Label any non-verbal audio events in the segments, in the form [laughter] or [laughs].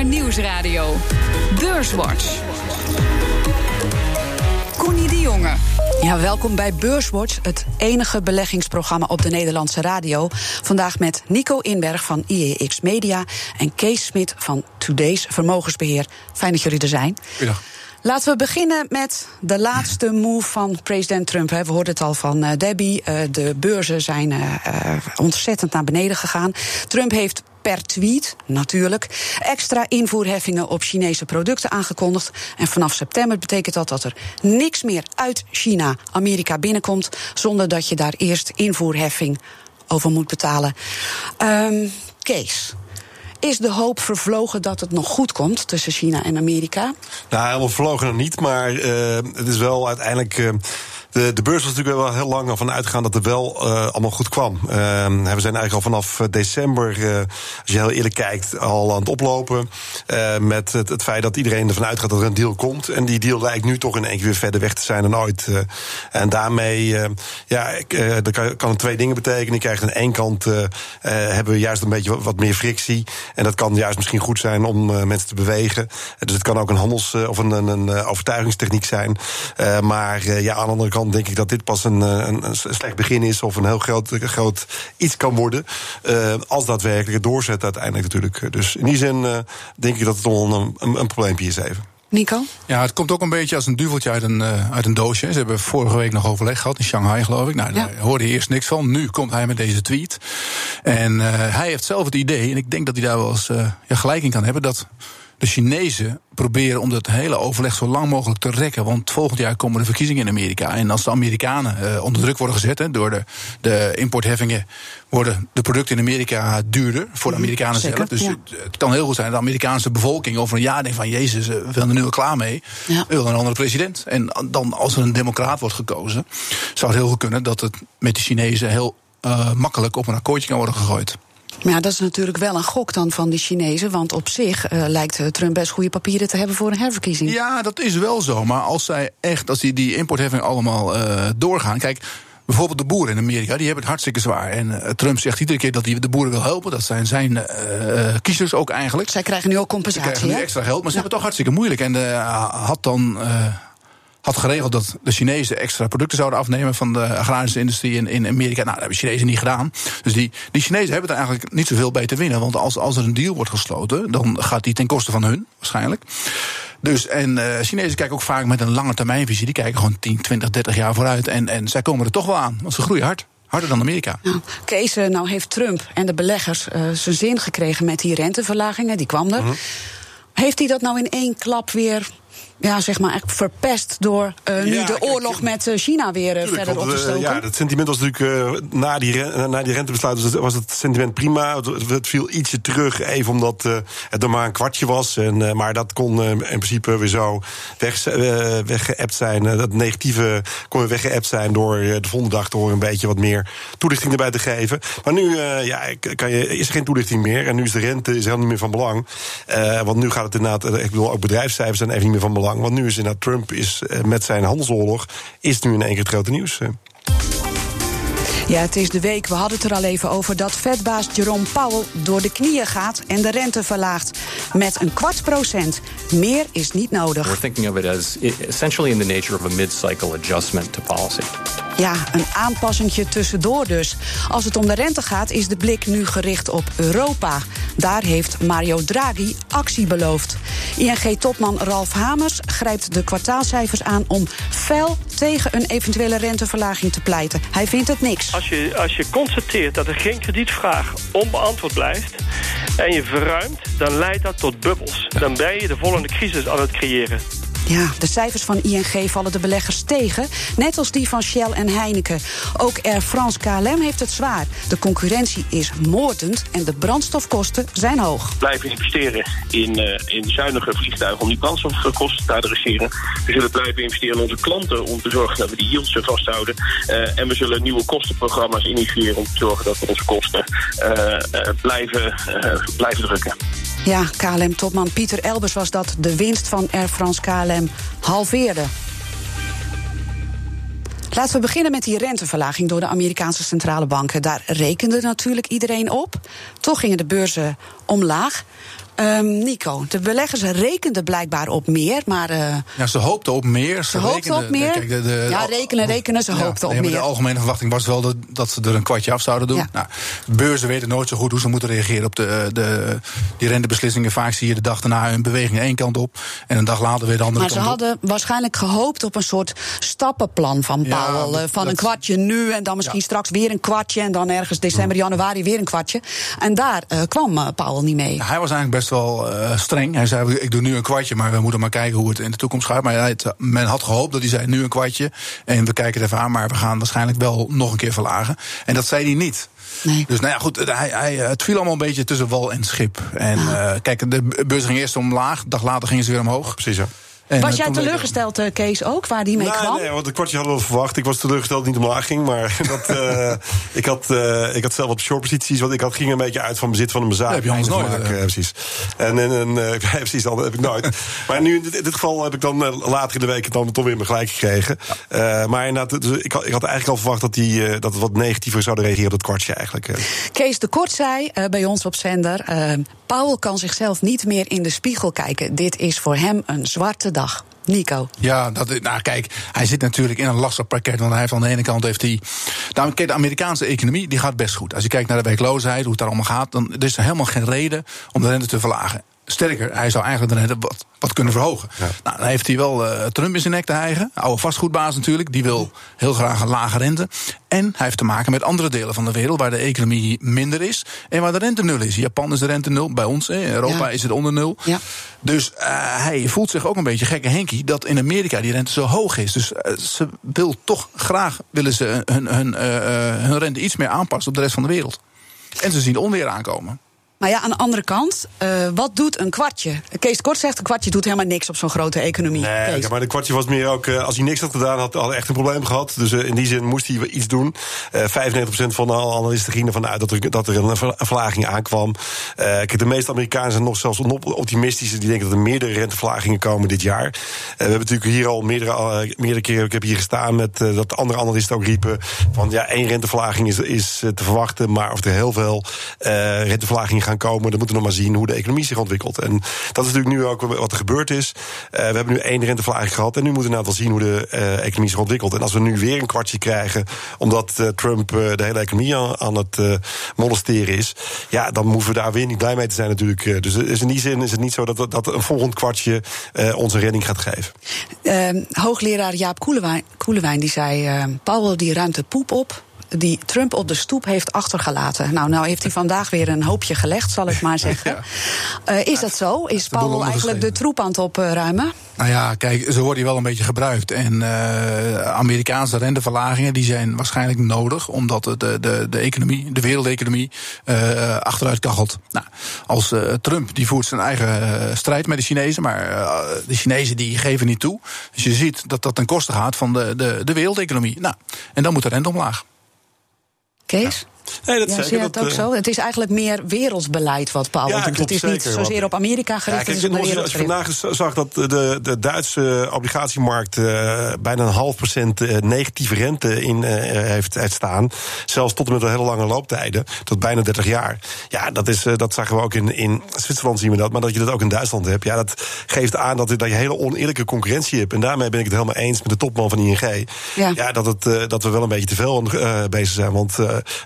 BNR Nieuwsradio. Beurswatch. Connie de Jonge. Ja, welkom bij Beurswatch, het enige beleggingsprogramma op de Nederlandse radio. Vandaag met Nico Inberg van IEX Media en Kees Smit van Today's Vermogensbeheer. Fijn dat jullie er zijn. Goedendag. Laten we beginnen met de laatste move van president Trump. We hoorden het al van uh, Debbie. Uh, de beurzen zijn uh, ontzettend naar beneden gegaan. Trump heeft per tweet, natuurlijk, extra invoerheffingen op Chinese producten aangekondigd. En vanaf september betekent dat dat er niks meer uit China Amerika binnenkomt zonder dat je daar eerst invoerheffing over moet betalen. Um, Kees. Is de hoop vervlogen dat het nog goed komt tussen China en Amerika? Nou, helemaal vervlogen nog niet, maar uh, het is wel uiteindelijk. Uh, de, de beurs was natuurlijk wel heel lang van uitgegaan dat het wel uh, allemaal goed kwam. Uh, we zijn eigenlijk al vanaf december, uh, als je heel eerlijk kijkt, al aan het oplopen. met het, feit dat iedereen ervan uitgaat dat er een deal komt. En die deal lijkt nu toch in één keer weer verder weg te zijn dan ooit. en daarmee ja, dat kan, kan twee dingen betekenen. Je krijgt aan één kant hebben we juist een beetje wat, wat, meer frictie. En dat kan juist misschien goed zijn om mensen te bewegen. dus het kan ook een handels- of een, een, een overtuigingstechniek zijn. maar ja, aan de andere kant denk ik dat dit pas een, een, een slecht begin is of een heel groot, groot iets kan worden. Uh, als daadwerkelijk het doorzet uiteindelijk natuurlijk. Dus in die zin uh, denk ik dat het toch een, een, een probleempje is even. Nico? Ja, het komt ook een beetje als een duveltje uit een, uh, uit een doosje. Ze hebben vorige week nog overleg gehad in Shanghai, geloof ik. Nou, daar hoorde je eerst niks van. Nu komt hij met deze tweet. En uh, hij heeft zelf het idee, en ik denk dat hij daar wel eens uh, ja, gelijk in kan hebben, dat de Chinezen proberen om dat hele overleg zo lang mogelijk te rekken. Want volgend jaar komen de verkiezingen in Amerika. En als de Amerikanen uh, onder druk worden gezet door de, de importheffingen, worden de producten in Amerika duurder voor de Amerikanen Zeker, zelf. Dus ja. het kan heel goed zijn dat de Amerikaanse bevolking over een jaar denkt van Jezus, we willen er nu al klaar mee. Ja. We willen een andere president. En dan als er een democraat wordt gekozen, zou het heel goed kunnen dat het met de Chinezen heel uh, makkelijk op een akkoordje kan worden gegooid. Maar ja, dat is natuurlijk wel een gok dan van die Chinezen. Want op zich uh, lijkt Trump best goede papieren te hebben voor een herverkiezing. Ja, dat is wel zo. Maar als zij echt, als die, die importheffingen allemaal uh, doorgaan. Kijk. Bijvoorbeeld de boeren in Amerika, die hebben het hartstikke zwaar. En uh, Trump zegt iedere keer dat hij de boeren wil helpen. Dat zijn zijn uh, kiezers ook eigenlijk. Zij krijgen nu ook compensatie. Ze krijgen nu extra geld, maar ze ja. hebben het toch hartstikke moeilijk. En uh, had dan had geregeld dat de Chinezen extra producten zouden afnemen van de agrarische industrie in, in Amerika. Nou, dat hebben de Chinezen niet gedaan. Dus die, die Chinezen hebben er eigenlijk niet zoveel bij te winnen. Want als, als er een deal wordt gesloten, dan gaat die ten koste van hun, waarschijnlijk. Dus, en uh, Chinezen kijken ook vaak met een lange termijnvisie. Die kijken gewoon 10, 20, 30 jaar vooruit. En, en zij komen er toch wel aan, want ze groeien hard. Harder dan Amerika. Nou, Kees, nou heeft Trump en de beleggers uh, zijn zin gekregen met die renteverlagingen. Die kwam er. Uh -huh. Heeft hij dat nou in één klap weer ja, zeg maar, echt verpest door uh, nu Ja, de kijk, oorlog met uh, China weer Tuurlijk, verder op te eh, stoken? Ja, dat sentiment was natuurlijk eh, na, die na die rentebesluit was het, was het sentiment prima. Het, het viel ietsje terug, even omdat eh, het er maar een kwartje was. En, eh, maar dat kon eh, in principe weer zo weg, eh, weggeëpt zijn. Eh, dat negatieve kon weer weggeëpt zijn door eh, de volgende dag door een beetje wat meer toelichting erbij te geven. Maar nu eh, ja, kan je, is er geen toelichting meer. En nu is de rente is helemaal niet meer van belang. Eh, want nu gaat het inderdaad, eh, ik bedoel, ook bedrijfscijfers zijn even niet meer van belang. Want nu is inderdaad Trump is, eh, met zijn handelsoorlog, is nu in één keer het grote nieuws. Ja, het is de week, we hadden het er al even over, dat vetbaas Jerome Powell door de knieën gaat en de rente verlaagt met een kwart procent. Meer is niet nodig. We're thinking of it as i- essentially in the nature of a mid-cycle adjustment to policy. Ja, een aanpassingje tussendoor dus. Als het om de rente gaat, is de blik nu gericht op Europa. Daar heeft Mario Draghi actie beloofd. ING-topman Ralf Hamers grijpt de kwartaalcijfers aan om fel tegen een eventuele renteverlaging te pleiten. Hij vindt het niks. Als je, als je constateert dat er geen kredietvraag onbeantwoord blijft... en je verruimt, dan leidt dat tot bubbels. Dan ben je de volgende crisis aan het creëren. Ja, de cijfers van ING vallen de beleggers tegen, net als die van Shell en Heineken. Ook Air France KLM heeft het zwaar. De concurrentie is moordend en de brandstofkosten zijn hoog. blijven investeren in, uh, in zuinige vliegtuigen om die brandstofkosten te adresseren. We zullen blijven investeren in onze klanten om te zorgen dat we die yields vasthouden. Uh, en we zullen nieuwe kostenprogramma's initiëren om te zorgen dat we onze kosten uh, blijven, blijven drukken. Ja, KLM-topman Pieter Elbers was dat de winst van Air France KLM halveerde. Laten we beginnen met die renteverlaging door de Amerikaanse centrale banken. Daar rekende natuurlijk iedereen op. Toch gingen de beurzen omlaag. Ehm, Nico, de beleggers rekenden blijkbaar op meer, maar... Uh, ja, ze hoopten op meer. Ze, hoopten op meer? Kijk, de, de, ja, rekenen, rekenen, ze ja, hoopten op meer. De algemene verwachting was wel dat, dat ze er een kwartje af zouden doen. Ja. Nou, beurzen weten nooit zo goed hoe ze moeten reageren op de, de, die rentebeslissingen. Vaak zie je de dag daarna een beweging één kant op... en een dag later weer de andere maar kant op. Maar ze hadden waarschijnlijk gehoopt op een soort stappenplan van Powell. Ja, van een kwartje nu en dan misschien straks weer een kwartje... en dan ergens december, januari weer een kwartje. En daar uh, kwam Powell niet mee. hij was eigenlijk best wel uh, streng. Hij zei, ik doe nu een kwartje, maar we moeten maar kijken hoe het in de toekomst gaat. Maar hij, men had gehoopt dat hij zei, nu een kwartje. En we kijken het even aan, maar we gaan waarschijnlijk wel nog een keer verlagen. En dat zei hij niet. Nee. Dus nou ja, goed, hij, hij, het viel allemaal een beetje tussen wal en schip. En ah. kijk, de beurs ging eerst omlaag, dag later gingen ze weer omhoog. Precies, ja. En was jij teleurgesteld, uh, Kees, ook, waar die mee nee, kwam? Nee, want een kwartje hadden we verwacht. Ik was teleurgesteld dat het niet omlaag ging. Maar [laughs] dat, uh, ik, had, uh, ik had zelf wat shortposities. Want ik had, ging een beetje uit van bezit van een bezaak. heb je anders nooit. Maken, precies. En, en, en [laughs] precies, dat heb ik nooit. [laughs] maar nu, in dit, in dit, geval, heb ik dan later in de week dan toch weer mijn gelijk gekregen. Ja. maar inderdaad, dus ik, had, ik had eigenlijk al verwacht dat, die, dat het wat negatiever zouden reageren op dat kwartje eigenlijk. Kees de Kort zei bij ons op zender... Paul kan zichzelf niet meer in de spiegel kijken. Dit is voor hem een zwarte dag. Nico. Ja, dat, nou kijk, hij zit natuurlijk in een lastig pakket. Want hij heeft aan de ene kant heeft hij. Nou, kijk, de Amerikaanse economie die gaat best goed. Als je kijkt naar de werkloosheid, hoe het daar allemaal gaat, dan is er helemaal geen reden om de rente te verlagen. Sterker, hij zou eigenlijk de rente wat, wat kunnen verhogen. Nou, dan heeft hij wel uh, Trump in zijn nek te hijgen. Oude vastgoedbaas natuurlijk. Die wil heel graag een lage rente. En hij heeft te maken met andere delen van de wereld waar de economie minder is. En waar de rente nul is. Japan is de rente nul. Bij ons, in Europa, is het onder nul. Ja. Dus uh, hij voelt zich ook een beetje gekke Henkie dat in Amerika die rente zo hoog is. Dus uh, ze wil toch graag willen ze hun, hun, hun rente iets meer aanpassen op de rest van de wereld. En ze zien onweer aankomen. Maar ja, aan de andere kant, uh, wat doet een kwartje? Kees Kort zegt, een kwartje doet helemaal niks op zo'n grote economie. Nee, maar een kwartje was meer ook, uh, als hij niks had gedaan, had hij echt een probleem gehad. Dus uh, in die zin moest hij iets doen. 95% van de analisten gingen ervan uit dat er, dat er een verlaging aankwam. kijk, de meeste Amerikanen zijn nog zelfs optimistische. Die denken dat er meerdere renteverlagingen komen dit jaar. we hebben natuurlijk hier al meerdere, meerdere keren, ik heb hier gestaan met dat andere analisten ook riepen. Van ja, één renteverlaging is, is te verwachten, maar of er heel veel renteverlagingen gaan gaan komen. Dan moeten we nog maar zien hoe de economie zich ontwikkelt. En dat is natuurlijk nu ook wat er gebeurd is. Uh, we hebben nu één renteverlaging gehad. En nu moeten we nou zien hoe de uh, economie zich ontwikkelt. En als we nu weer een kwartje krijgen. omdat uh, Trump de hele economie aan, het molesteren is. ja, dan hoeven we daar weer niet blij mee te zijn, natuurlijk. dus in die zin is het niet zo dat, dat een volgend kwartje onze redding gaat geven. Ehm, hoogleraar Jaap Koelewijn, die zei. Powell die ruimte poep op die Trump op de stoep heeft achtergelaten. Nou, nou heeft hij vandaag weer een hoopje gelegd, zal ik maar [laughs] zeggen. Uh, is dat zo? Is Paul eigenlijk de troep aan het opruimen? Nou ja, kijk, zo wordt hij wel een beetje gebruikt. En uh, Amerikaanse renteverlagingen die zijn waarschijnlijk nodig, omdat de, de, de economie, de wereldeconomie, uh, achteruit kachelt. Nou, als Trump die voert zijn eigen strijd met de Chinezen, maar de Chinezen die geven niet toe. Dus je ziet dat dat ten koste gaat van de, de, de wereldeconomie. Nou, en dan moet de rente omlaag. Kees? Nee, dat ja, zie je het ook zo? Het is eigenlijk meer wereldbeleid wat Paul ja, doet. het is niet zozeer op Amerika gericht. Ja, kijk, als, als je vandaag zag dat de, de Duitse obligatiemarkt uh, bijna een half procent uh, negatieve rente in uh, heeft, heeft staan. Zelfs tot en met een hele lange looptijden. Tot bijna 30 jaar. Ja, dat, is, dat zagen we ook in, in Zwitserland zien we dat. Maar dat je dat ook in Duitsland hebt. Ja, dat geeft aan dat, dat je hele oneerlijke concurrentie hebt. En daarmee ben ik het helemaal eens met de topman van ING. Ja, ja dat, het, dat we wel een beetje te veel bezig zijn. Want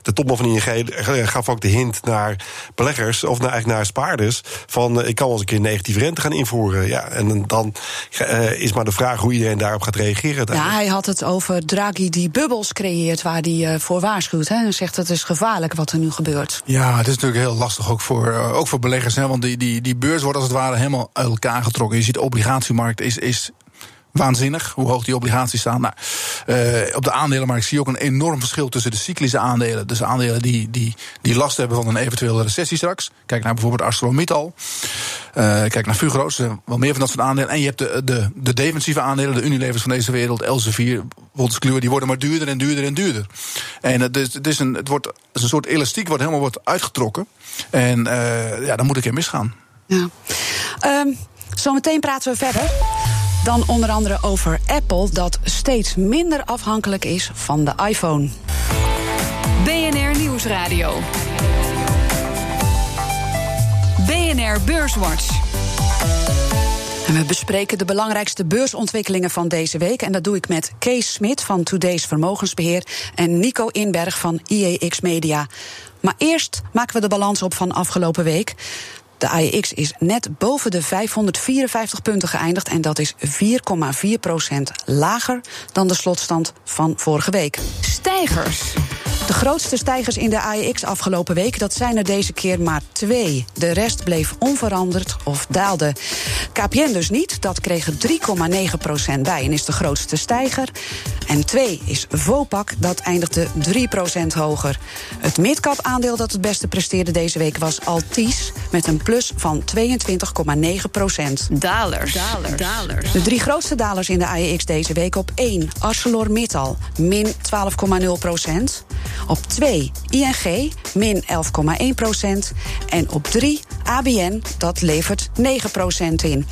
de topman van ING gaf ook de hint naar beleggers of naar, eigenlijk naar spaarders. Van uh, ik kan wel eens een keer negatieve rente gaan invoeren. Ja, en dan uh, is maar de vraag hoe iedereen daarop gaat reageren. Ja, hij had het over Draghi die bubbels creëert waar hij uh, voor waarschuwt. Hè, en zegt het is gevaarlijk wat er nu gebeurt. Ja, het is natuurlijk heel lastig ook voor, ook voor beleggers. Hè, want die, die, die beurs wordt als het ware helemaal uit elkaar getrokken. Je ziet de obligatiemarkt is, is waanzinnig hoe hoog die obligaties staan. Nou, uh, op de aandelenmarkt zie ook een enorm verschil tussen de cyclische aandelen. Dus aandelen die, die, die last hebben van een eventuele recessie straks. Kijk naar bijvoorbeeld ArcelorMittal. Uh, kijk naar Fugro, wel meer van dat soort aandelen. En je hebt de, de, de defensieve aandelen, de Unilevers van deze wereld, Elsevier, Wolters die worden maar duurder en duurder en duurder. En het is, het is, een, het wordt, het is een soort elastiek wat helemaal wordt uitgetrokken. En uh, ja, dan moet ik er misgaan. Ja. Um, zometeen praten we verder. Dan onder andere over Apple, dat steeds minder afhankelijk is van de iPhone. BNR Nieuwsradio. BNR Beurswatch. En we bespreken de belangrijkste beursontwikkelingen van deze week. En dat doe ik met Kees Smit van Today's Vermogensbeheer en Nico Inberg van IEX Media. Maar eerst maken we de balans op van afgelopen week. De AEX is net boven de 554 punten geëindigd en dat is 4,4 procent lager dan de slotstand van vorige week. Stijgers. De grootste stijgers in de AEX afgelopen week, dat zijn er deze keer maar twee. De rest bleef onveranderd of daalde. KPN dus niet, dat kreeg er 3,9% bij en is de grootste stijger. En twee is Vopak, dat eindigde 3% hoger. Het midcap aandeel dat het beste presteerde deze week was Altis... met een plus van 22,9 procent. Dalers. Dalers. Dalers. De drie grootste dalers in de AEX deze week op 1 ArcelorMittal, min 12,0 procent. Op 2 ING, min 11,1 procent. En op 3 ABN, dat levert 9 procent in.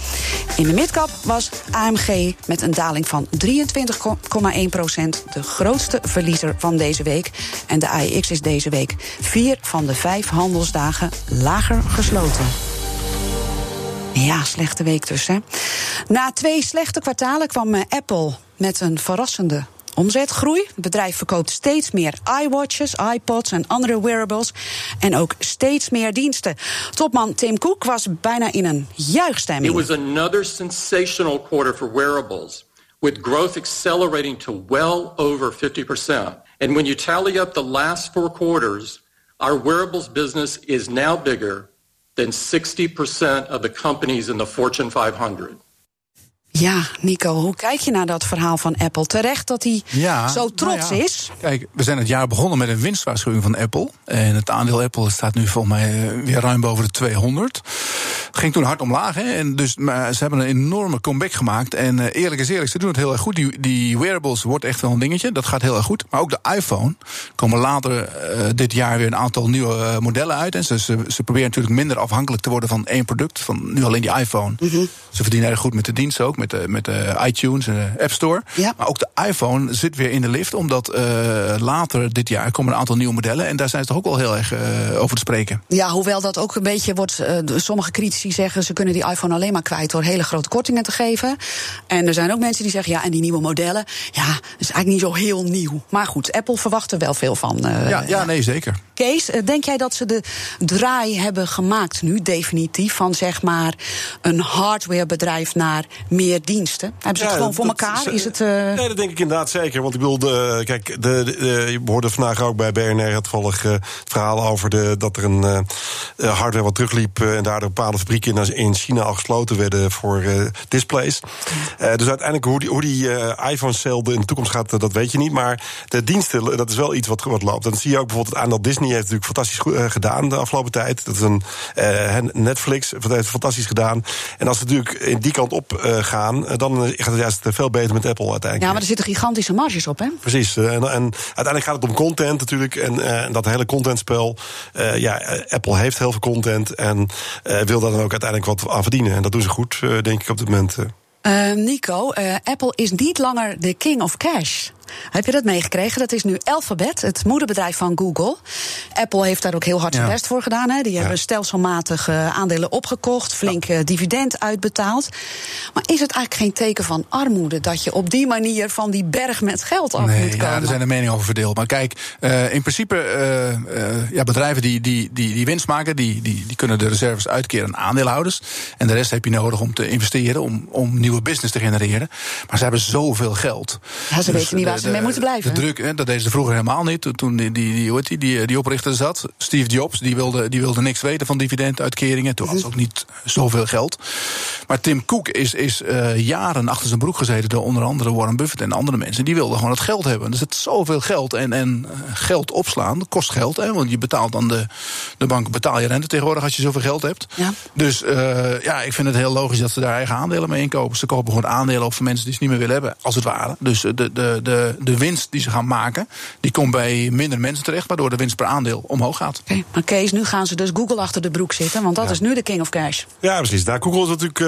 In de midcap was AMG met een daling van 23,1 procent... de grootste verliezer van deze week. En de AEX is deze week vier van de vijf handelsdagen lager gesloten. Ja, slechte week dus, hè. Na twee slechte kwartalen kwam eh, Apple met een verrassende omzetgroei. Het bedrijf verkoopt steeds meer iWatches, iPods en andere wearables. En ook steeds meer diensten. Topman Tim Cook was bijna in een juichstemming. It was another sensational quarter for wearables. With growth accelerating to well over 50%. And when you tally up the last four quarters, our wearables business is now bigger than 60% of the companies in the Fortune 500. Ja, Nico, hoe kijk je naar dat verhaal van Apple? Terecht dat hij Ja, zo trots nou ja. is. Kijk, we zijn het jaar begonnen met een winstwaarschuwing van Apple. En het aandeel Apple staat nu volgens mij eh, weer ruim boven de 200. Ging toen hard omlaag. Hè? En dus, maar ze hebben een enorme comeback gemaakt. En eh, eerlijk is eerlijk, ze doen het heel erg goed. Die, die wearables wordt echt wel een dingetje. Dat gaat heel erg goed. Maar ook de iPhone komen later eh, dit jaar weer een aantal nieuwe modellen uit. En ze, ze, ze proberen natuurlijk minder afhankelijk te worden van één product. Van nu alleen die iPhone. Ze verdienen erg goed met de dienst ook. Met de, met de iTunes en de App Store. Ja. Maar ook de iPhone zit weer in de lift. Omdat eh, later dit jaar komen een aantal nieuwe modellen. En daar zijn ze toch ook wel heel erg eh, over te spreken. Ja, hoewel dat ook een beetje wordt. eh, sommige critici zeggen ze kunnen die iPhone alleen maar kwijt door hele grote kortingen te geven. En er zijn ook mensen die zeggen ja, en die nieuwe modellen, ja, dat is eigenlijk niet zo heel nieuw. Maar goed, Apple verwacht er wel veel van. ja, ja, nee, zeker. Kees, denk jij dat ze de draai hebben gemaakt nu, definitief, van zeg maar een hardwarebedrijf naar meer diensten? Hebben ze het gewoon voor dat elkaar? Is het. eh, Nee, dat denk ik inderdaad zeker. Want ik bedoel, de, kijk, de, de, je hoorde vandaag ook bij BNR het toevallig eh, het verhaal over de, dat er een eh, eh, hardware wat terugliep. eh, en daardoor bepaalde fabrieken in, in China al gesloten werden voor eh, displays. Eh, dus uiteindelijk hoe die, hoe die eh, iPhone-sale in de toekomst gaat, eh, dat weet je niet. Maar de diensten, dat is wel iets wat, wat loopt. Dan zie je ook bijvoorbeeld het aandeel Disney heeft natuurlijk fantastisch goed, eh, gedaan de afgelopen tijd. Dat is een eh, Netflix, dat heeft fantastisch gedaan. En als ze natuurlijk in die kant op eh, gaan, eh, dan eh, gaat het juist veel beter met Apple uiteindelijk. ja, maar er zitten gigantische marges op, hè? Precies. eh, En, en uiteindelijk gaat het om content natuurlijk. En, eh, en dat hele contentspel. eh, ja, eh, Apple heeft heel veel content. En eh, wil daar dan ook uiteindelijk wat aan verdienen. En dat doen ze goed, eh, denk ik, op dit moment. eh. Eh, Nico, eh, Apple is niet langer de king of cash. Heb je dat meegekregen? Dat is nu Alphabet, het moederbedrijf van Google. Apple heeft daar ook heel hard zijn Ja. best voor gedaan. Hè. Die hebben stelselmatig eh, aandelen opgekocht, flink eh, dividend uitbetaald. Maar is het eigenlijk geen teken van armoede dat je op die manier van die berg met geld af moet komen? ja, er zijn er meningen over verdeeld. Maar kijk, eh, in principe, ja, bedrijven die, die, die, die winst maken, die, die, die kunnen de reserves uitkeren aan aandeelhouders. En de rest heb je nodig om te investeren, om, om nieuwe business te genereren. Maar ze hebben zoveel geld. Ja, ze weten niet waar ze mee moeten blijven. De druk, hè, dat deden ze vroeger helemaal niet. Toen- die, die, die, die, die, die oprichter zat, Steve Jobs, die wilde, die wilde niks weten van dividenduitkeringen. Toen had ze ook niet zoveel geld. Maar Tim Cook is, is eh, jaren achter zijn broek gezeten door onder andere Warren Buffett en andere mensen. Die wilden gewoon het geld hebben. Er zit zoveel geld en, en eh, geld opslaan, dat kost geld. Hè, want je betaalt dan de, de bank betaal je rente tegenwoordig als je zoveel geld hebt. Ja. Dus eh, ja, ik vind het heel logisch dat ze daar eigen aandelen mee inkopen. Ze kopen gewoon aandelen op voor mensen die ze niet meer willen hebben, als het ware. Dus eh, de, de, de, de, de winst die ze gaan maken, die komt bij minder mensen terecht, waardoor de winst per aandeel omhoog gaat. Oké, maar Kees, nu gaan ze dus Google achter de broek zitten, want dat is nu de king of cash. Ja, precies. Nou, Google is natuurlijk,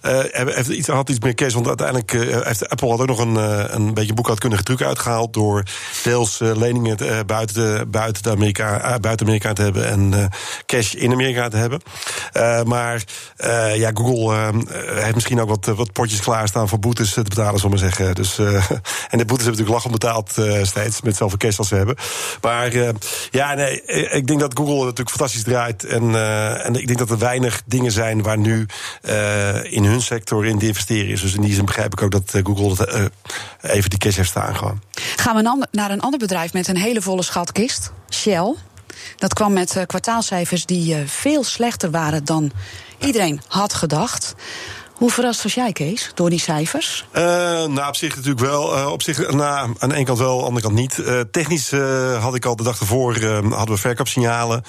eh, eh, heeft iets, had iets meer cash. Want uiteindelijk eh, heeft Apple had ook nog een, eh, een beetje boekhoudkundige truc uitgehaald. door deels eh, leningen te- eh, buiten, de, buiten, de Amerika, eh, buiten Amerika te hebben. en eh, cash in Amerika te hebben. Eh, maar eh, ja, Google eh, heeft misschien ook wat, wat potjes klaarstaan voor boetes te betalen, zullen we maar zeggen. Dus, eh, [laughs] en de boetes hebben natuurlijk lachend betaald eh, steeds. met zoveel cash als ze hebben. Maar eh, ja, nee, eh, ik denk dat Google natuurlijk fantastisch draait. En, en ik denk dat er weinig dingen zijn waar nu in hun sector in te investeren is. Dus in die zin begrijp ik ook dat Google dat, even die cash heeft staan gewoon. Gaan we naar een ander bedrijf met een hele volle schatkist, Shell. Dat kwam met kwartaalcijfers die veel slechter waren dan iedereen had gedacht. Hoe verrast was jij, Kees, door die cijfers? Eh, nou, op zich natuurlijk wel. Eh, op zich, nou, aan de ene kant wel, aan de andere kant niet. Eh, technisch had ik al de dag ervoor hadden we verkoopsignalen.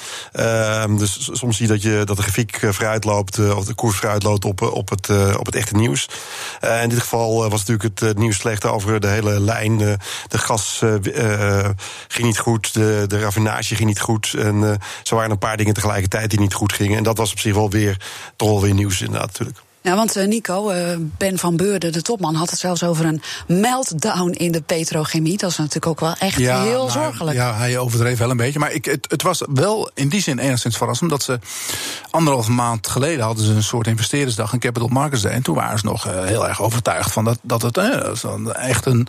Dus soms zie je dat, je dat de grafiek vooruit loopt, of de koers vooruit loopt op, op, het, op het echte nieuws. In dit geval was natuurlijk het nieuws slecht over de hele lijn. De gas ging niet goed, de, de raffinage ging niet goed. En zo waren een paar dingen tegelijkertijd die niet goed gingen. En dat was op zich wel weer, toch wel weer nieuws natuurlijk. Ja, want eh, Nico, eh, Ben van Beurden, de topman, had het zelfs over een meltdown in de petrochemie. Dat is natuurlijk ook wel echt heel nou, zorgelijk. Ja, hij overdreef wel een beetje. Maar ik, het, het was wel in die zin enigszins verrassend. Dat ze anderhalve maand geleden hadden ze een soort investeerdersdag, een Capital Markets Day. En toen waren ze nog eh, heel erg overtuigd van dat, dat het eh, echt een,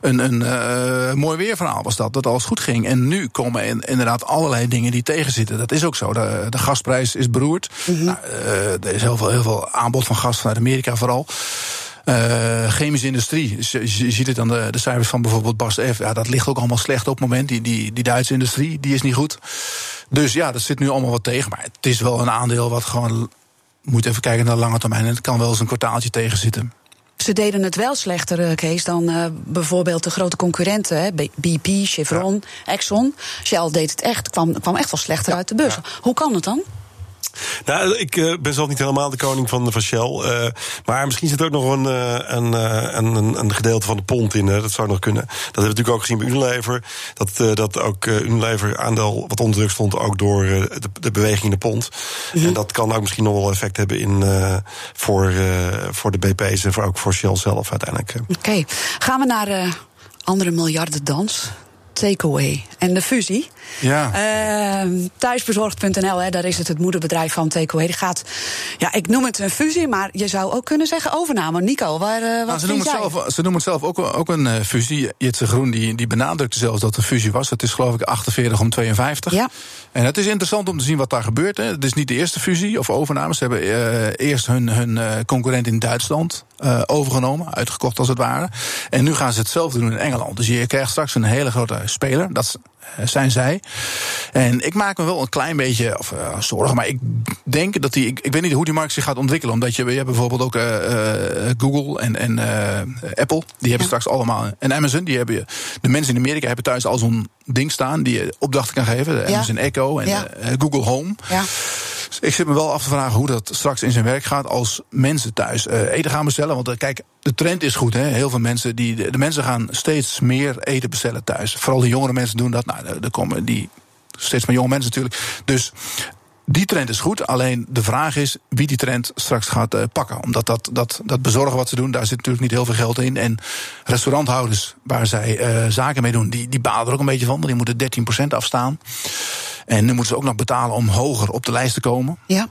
een, een mooi weerverhaal was. Dat, dat alles goed ging. En nu komen in- inderdaad allerlei dingen die tegenzitten. Dat is ook zo. De, de gasprijs is beroerd. nou, eh, er is heel veel, heel veel aanbod van gas vanuit Amerika vooral. Eh, chemische industrie, je, je ziet het aan de, de cijfers van bijvoorbeeld Bas F. Ja, dat ligt ook allemaal slecht op het moment. Die, die, die Duitse industrie, die is niet goed. Dus ja, dat zit nu allemaal wat tegen. Maar het is wel een aandeel wat gewoon... Moet even kijken naar de lange termijn. En het kan wel eens een kwartaaltje tegenzitten. Ze deden het wel slechter, eh, Kees, dan eh, bijvoorbeeld de grote concurrenten. Hè, BP, Chevron, Exxon. Shell deed het echt, kwam, kwam echt wel slechter uit de beurs. Hoe kan het dan? Nou, ik eh, ben zelf niet helemaal de koning van, van Shell. eh, maar misschien zit er ook nog een, eh, een, een, een, gedeelte van de pond in. eh, dat zou nog kunnen. Dat hebben we natuurlijk ook gezien bij Unilever. Dat, dat ook eh, Unilever aandeel wat onder druk stond, ook door de, de beweging in de pond. En dat kan ook misschien nog wel effect hebben in, voor, voor de BP's en voor, ook voor Shell zelf uiteindelijk. Oké, gaan we naar andere miljardendans. Takeaway en de fusie. Ja. Uh, thuisbezorgd.nl, hè, daar is het het moederbedrijf van Takeaway. Die gaat, ja, ik noem het een fusie, maar je zou ook kunnen zeggen overname. Nico, waar, eh, wat Nou, ze, noemen jij? het zelf, ze noemen het zelf ook, ook een eh, fusie. Jitse Groen die, die benadrukte zelfs dat het een fusie was. Het is geloof ik 48 om 52. Ja. En het is interessant om te zien wat daar gebeurt. Hè. Het is niet de eerste fusie of overname. Ze hebben eh, eerst hun, hun concurrent in Duitsland eh, overgenomen, uitgekocht als het ware. En nu gaan ze hetzelfde doen in Engeland. Dus je krijgt straks een hele grote speler. Dat eh, zijn zij. En ik maak me wel een klein beetje of, eh, zorgen. Maar ik denk dat die. Ik, ik weet niet hoe die markt zich gaat ontwikkelen. Omdat je, je hebt bijvoorbeeld ook Google en, en Apple. Die hebben straks allemaal. En Amazon. Die hebben, de mensen in Amerika hebben thuis al zo'n ding staan. die je opdrachten kan geven. De Ja. Amazon Echo en Ja. Google Home. Ja. Ik zit me wel af te vragen hoe dat straks in zijn werk gaat als mensen thuis eh, eten gaan bestellen. Want eh, kijk, de trend is goed. Hè? Heel veel mensen, die, de, de mensen gaan steeds meer eten bestellen thuis. Vooral de jongere mensen doen dat. Nou, er komen die steeds meer jonge mensen natuurlijk. Dus die trend is goed. Alleen de vraag is wie die trend straks gaat eh, pakken. Omdat dat, dat, dat bezorgen wat ze doen, daar zit natuurlijk niet heel veel geld in. En restauranthouders waar zij eh, zaken mee doen, die, die balen er ook een beetje van. Die moeten 13% afstaan. En nu moeten ze ook nog betalen om hoger op de lijst te komen. ja.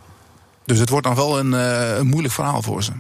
Dus het wordt dan wel een, eh, een moeilijk verhaal voor ze.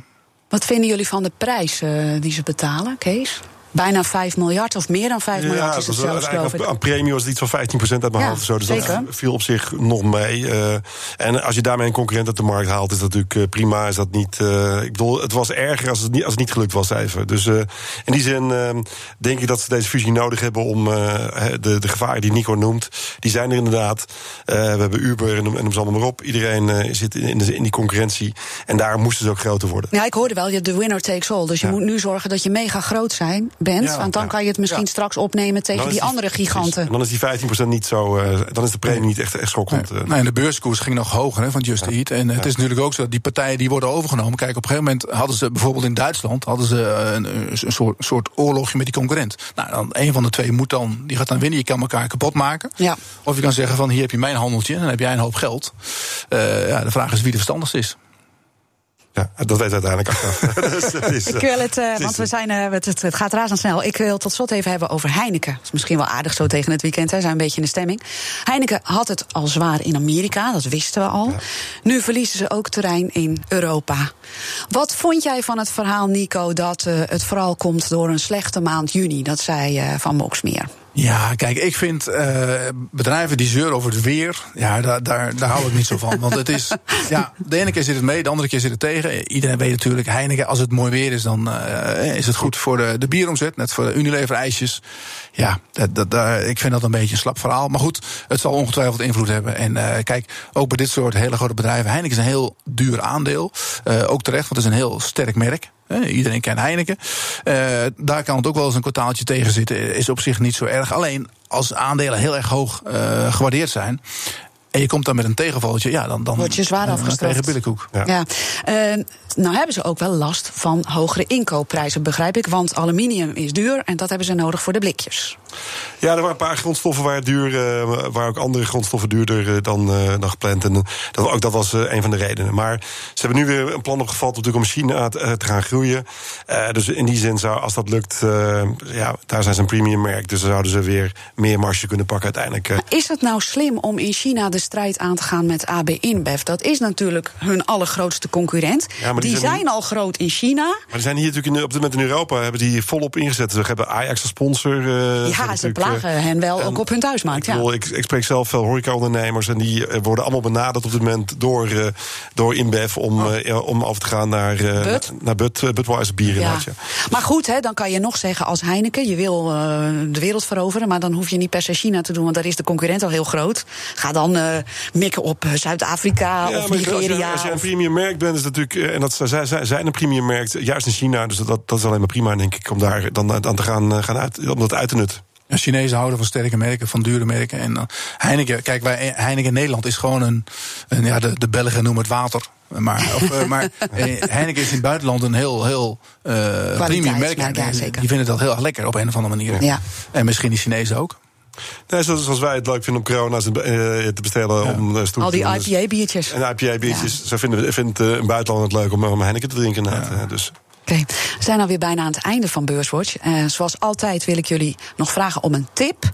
Wat vinden jullie van de prijs die ze betalen, Kees? Bijna 5 miljard of meer dan 5 miljard is het zelfs, geloof ik. Aan premie was het iets van 15% uit mijn Ja, hoofd. of Zo, dus zeker. dat viel op zich nog mee. eh. en als je daarmee een concurrent uit de markt haalt, is dat natuurlijk eh, prima. Is dat niet, eh, ik bedoel, het was erger als het niet, als het niet gelukt was even. Dus in die zin eh, denk ik dat ze deze fusie nodig hebben om de, de gevaren die Nico noemt, die zijn er inderdaad. We hebben Uber en noem, en ze allemaal maar op. Iedereen zit in, in, de- in die concurrentie. En daar moesten ze ook groter worden. Ja, ik hoorde wel, je de winner takes all. Dus je Ja. moet nu zorgen dat je mega groot zijn, bent. Ja, want dan ja. kan je het misschien Ja. straks opnemen tegen die, andere giganten. En dan is die 15% niet zo. eh, dan is de premie niet echt, echt schokkend. Nee, eh. nee, en de beurskoers ging nog hoger hè, van Just Eat. En het is natuurlijk ook zo dat die partijen die worden overgenomen. Kijk, op een gegeven moment hadden ze bijvoorbeeld in Duitsland hadden ze eh, een, een soort, soort oorlogje met die concurrent. Nou, dan een van de twee moet dan, die gaat dan winnen. Je kan elkaar kapot maken. Ja. Of je kan zeggen van hier heb je mijn handeltje en dan heb jij een hoop geld. Eh, ja, de vraag is wie de verstandigste is. Ja, dat weet uiteindelijk achteraf. [laughs] [laughs] Dus het is, Ik eh, wil het, eh, is- want we zijn, eh, het, het, gaat razendsnel. Ik wil tot slot even hebben over Heineken. Dat is misschien wel aardig zo tegen het weekend, hè. zijn een beetje in de stemming. Heineken had het al zwaar in Amerika, dat wisten we al. Nu verliezen ze ook terrein in Europa. Wat vond jij van het verhaal, Nico, dat eh, het vooral komt door een slechte maand juni? Dat zei eh, Van Moksmeer. Ja, kijk, ik vind eh, bedrijven die zeuren over het weer, ja, daar, daar, daar hou ik niet zo van. Want het is, [laughs] ja, de ene keer zit het mee, de andere keer zit het tegen. Iedereen weet natuurlijk, Heineken, als het mooi weer is, dan eh, is het goed voor de, de bieromzet, net voor de Unilever ijsjes. Ja, dat, dat, daar- ik vind dat een beetje een slap verhaal. Maar goed, het zal ongetwijfeld invloed hebben. En eh, kijk, ook bij dit soort hele grote bedrijven, Heineken is een heel duur aandeel. Ook terecht, want het is een heel sterk merk. Eh, iedereen kent Heineken. Eh, daar kan het ook wel eens een kwartaaltje tegen zitten. Is op zich niet zo erg. Alleen als aandelen heel erg hoog eh, gewaardeerd zijn. En je komt dan met een tegenvalletje, ja, dan, dan Word je zwaar dan afgestraft. krijg je billenkoek. Ja. Ja. Eh, nou hebben ze ook wel last van hogere inkoopprijzen, begrijp ik. Want aluminium is duur en dat hebben ze nodig voor de blikjes. Ja, er waren een paar grondstoffen waar duur, eh, waar ook andere grondstoffen duurder eh, dan, eh, dan gepland. En dat, ook dat was een van de redenen. Maar ze hebben nu weer een plan opgevat natuurlijk om China te, te gaan groeien. Dus in die zin zou, als dat lukt, ja, daar zijn ze een premium merk. Dus dan zouden ze weer meer marge kunnen pakken uiteindelijk. Is het nou slim om in China de strijd aan te gaan met AB InBev? Dat is natuurlijk hun allergrootste concurrent. Ja, maar die, die zijn, al groot in China. Maar die zijn hier natuurlijk in, op dit moment in Europa hebben die volop ingezet. Ze hebben Ajax als sponsor. eh, ja, ze eh, plagen hen wel ook op hun thuismarkt. Ik, Ja. bedoel, ik, ik spreek zelf veel horecaondernemers en die eh, worden allemaal benaderd op dit moment door, eh, door InBev om, ja, om over te gaan naar, Oh. Bud? naar Bud, Budweiser bier Ja. Maar goed, hè, dan kan je nog zeggen als Heineken... je wil de wereld veroveren, maar dan hoef je niet per se China te doen... want daar is de concurrent al heel groot. Ga dan mikken op Zuid-Afrika Ja, of maar als Nigeria. jij, als jij een of- premium merk bent, is het natuurlijk, en dat zij, zij zijn een premium merk, juist in China, dus dat, dat is alleen maar prima, denk ik, om daar dan, dan te gaan, gaan uit, om dat uit te nutten. Ja, Chinezen houden van sterke merken, van dure merken. En uh, Heineken, kijk, wij, Heineken in Nederland is gewoon een. een ja, de, de Belgen noemen het water. Maar, of, uh, maar [laughs] eh, Heineken is in het buitenland een heel, heel uh, premium merk. Ja, ja, zeker. Die vinden dat heel erg lekker op een of andere manier. Ja. En misschien die Chinezen ook. Nee, zoals, wij het leuk vinden om corona's te bestellen Ja. om Al die. Dus- IPA-biertjes. En IPA-biertjes, zo vinden, vindt een buitenland het leuk om, om Heineken te drinken. Ja. Dus. Oké, okay. we zijn alweer bijna aan het einde van Beurswatch. Uh, zoals altijd wil ik jullie nog vragen om een tip.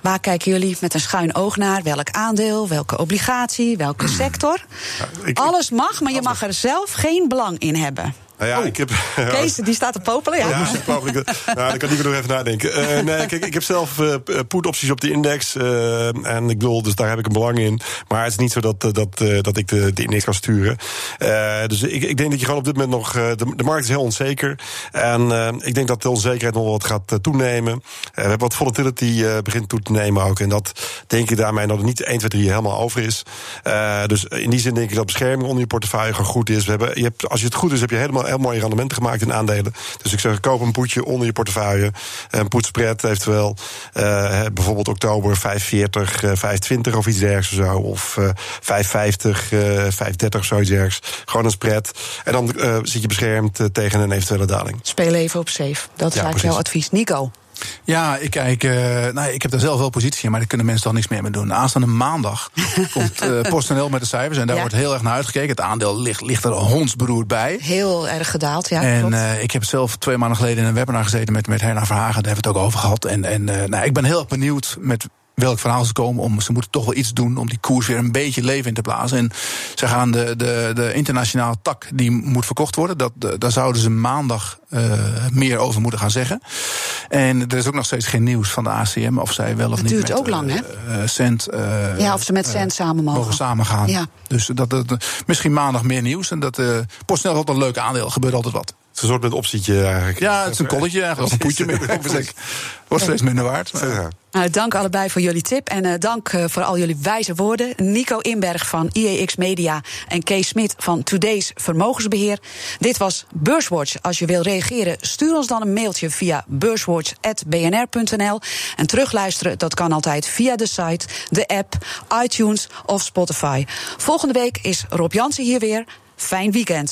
Waar kijken jullie met een schuin oog naar? Welk aandeel, welke obligatie, welke sector? Ja, ik, Alles mag, maar je mag er zelf geen belang in hebben. Nou ja, oh. ik heb. [laughs] Kees, die staat te popelen. Ja, ja mogelijk. nou, dan kan ik nog even nadenken. Uh, nee, [laughs] kijk, ik heb zelf uh, put-opties op de index. Uh, en ik bedoel, dus daar heb ik een belang in. Maar het is niet zo dat, dat, dat ik de, de, index kan sturen. dus ik, ik denk dat je gewoon op dit moment nog. De, de, markt is heel onzeker. En ik denk dat de onzekerheid nog wat gaat toenemen. we hebben wat volatility begint toe te nemen ook. En dat denk ik daarmee dat het niet 1, 2, 3 helemaal over is. dus in die zin denk ik dat bescherming onder je portefeuille gewoon goed is. We hebben, je hebt, als je het goed is, heb je helemaal heel mooie rendementen gemaakt in aandelen. Dus ik zeg, koop een poetje onder je portefeuille. Een poetspread eventueel. Uh, bijvoorbeeld oktober 540, uh, 520 of iets dergelijks of zo. Of uh, 550, uh, 530 of zoiets dergelijks. Gewoon een spread. En dan uh, zit je beschermd tegen een eventuele daling. Speel even op safe. Dat is ja, eigenlijk precies. jouw advies. Nico? Ja, ik kijk. Uh, nou, ik heb daar zelf wel positie in, maar daar kunnen mensen toch niks meer mee doen. Aanstaande maandag [laughs] komt uh, PostNL met de cijfers en daar ja. wordt heel erg naar uitgekeken. Het aandeel ligt, ligt er hondsberoerd bij. Heel erg gedaald, ja. En uh, ik heb zelf twee maanden geleden in een webinar gezeten met, met Herna Verhagen. Daar hebben we het ook over gehad. En, en nou, ik ben heel erg benieuwd met welk verhaal ze komen om. Ze moeten toch wel iets doen om die koers weer een beetje leven in te blazen. En ze gaan de, de, de internationale tak die moet verkocht worden. Dat, daar zouden ze maandag uh, meer over moeten gaan zeggen. En er is ook nog steeds geen nieuws van de ACM of zij wel of dat niet. duurt met, ook lang, hè? Uh, cent, uh, ja, of ze met cent samen mogen. mogen samengaan. Ja. Dus dat, dat, misschien maandag meer nieuws. En dat uh, PostNL altijd een leuk aandeel. Er gebeurt altijd wat. Het is een soort met optietje eigenlijk. Ja, het is een kolletje eigenlijk, of een poetje meer. [laughs] Wordt steeds minder waard. Ja. Nou, dank allebei voor jullie tip en eh, dank eh, voor al jullie wijze woorden. Nico Inberg van IEX Media en Kees Smit van Today's Vermogensbeheer. Dit was Beurswatch. Als je wil reageren, stuur ons dan een mailtje via beurswatch.bnr.nl. En terugluisteren, dat kan altijd via de site, de app, iTunes of Spotify. Volgende week is Rob Jansen hier weer. Fijn weekend.